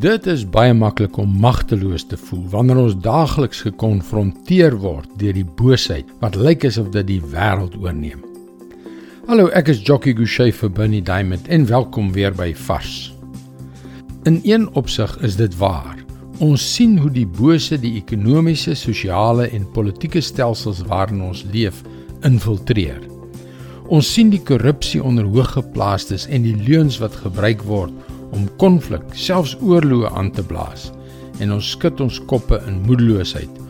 Dit is baie maklik om magteloos te voel wanneer ons daagliks gekonfronteer word deur die boosheid wat lyk asof dit die wêreld oorneem. Hallo, ek is Jockey Gouchee vir Bernie Diamond en welkom weer by Vars. In een opsig is dit waar. Ons sien hoe die bose die ekonomiese, sosiale en politieke stelsels waarin ons leef infiltreer. Ons sien die korrupsie onder hooggeplaastes en die leuns wat gebruik word om konflik, selfs oorloë aan te blaas en ons skud ons koppe in moedeloosheid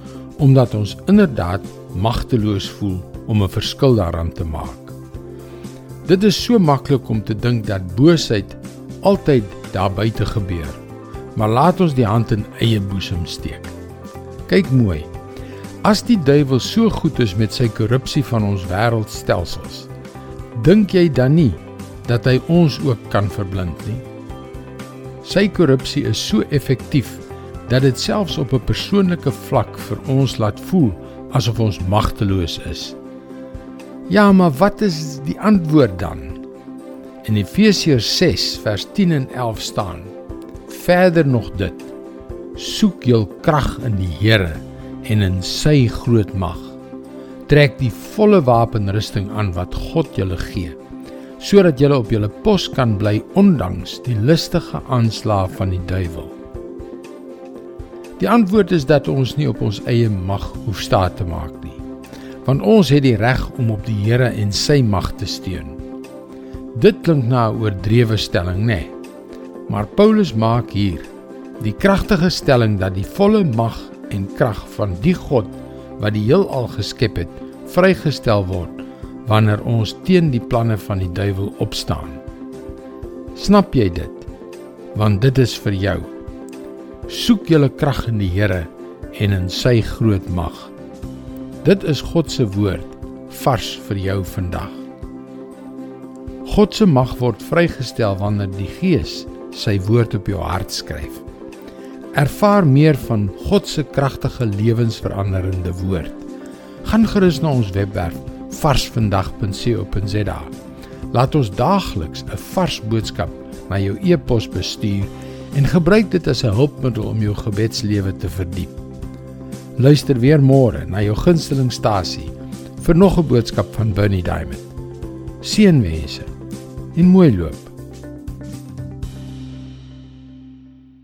omdat ons inderdaad magteloos voel om 'n verskil daaraan te maak. Dit is so maklik om te dink dat boosheid altyd daar buite gebeur. Maar laat ons die hand in eie boesem steek. Kyk mooi. As die duiwel so goed is met sy korrupsie van ons wêreldstelsels, dink jy dan nie dat hy ons ook kan verblind nie? Sy korrupsie is so effektief dat dit selfs op 'n persoonlike vlak vir ons laat voel asof ons magteloos is. Ja, maar wat is die antwoord dan? In Efesiërs 6 vers 10 en 11 staan: Verder nog dit: Soek jul krag in die Here en in sy groot mag. Trek die volle wapenrusting aan wat God julle gee sodat jy op jou pos kan bly ondanks die listige aanslae van die duiwel. Die antwoord is dat ons nie op ons eie mag hoef staat te maak nie. Want ons het die reg om op die Here en sy mag te steun. Dit klink na 'n oordrewe stelling, nê? Nee. Maar Paulus maak hier die kragtige stelling dat die volle mag en krag van die God wat die heelal geskep het, vrygestel word wanneer ons teen die planne van die duiwel opstaan. Snap jy dit? Want dit is vir jou. Soek julle krag in die Here en in sy groot mag. Dit is God se woord vars vir jou vandag. God se mag word vrygestel wanneer die Gees sy woord op jou hart skryf. Ervaar meer van God se kragtige lewensveranderende woord. Gaan gerus na ons webwerf varsvandag.co.za. Laat ons daagliks 'n vars boodskap na jou e-pos bestuur en gebruik dit as 'n hulpmiddel om jou gebedslewe te verdiep. Luister weer môre na jou gunstelingstasie vir nog 'n boodskap van Bernie Diamond. Seënwense en mooi loop.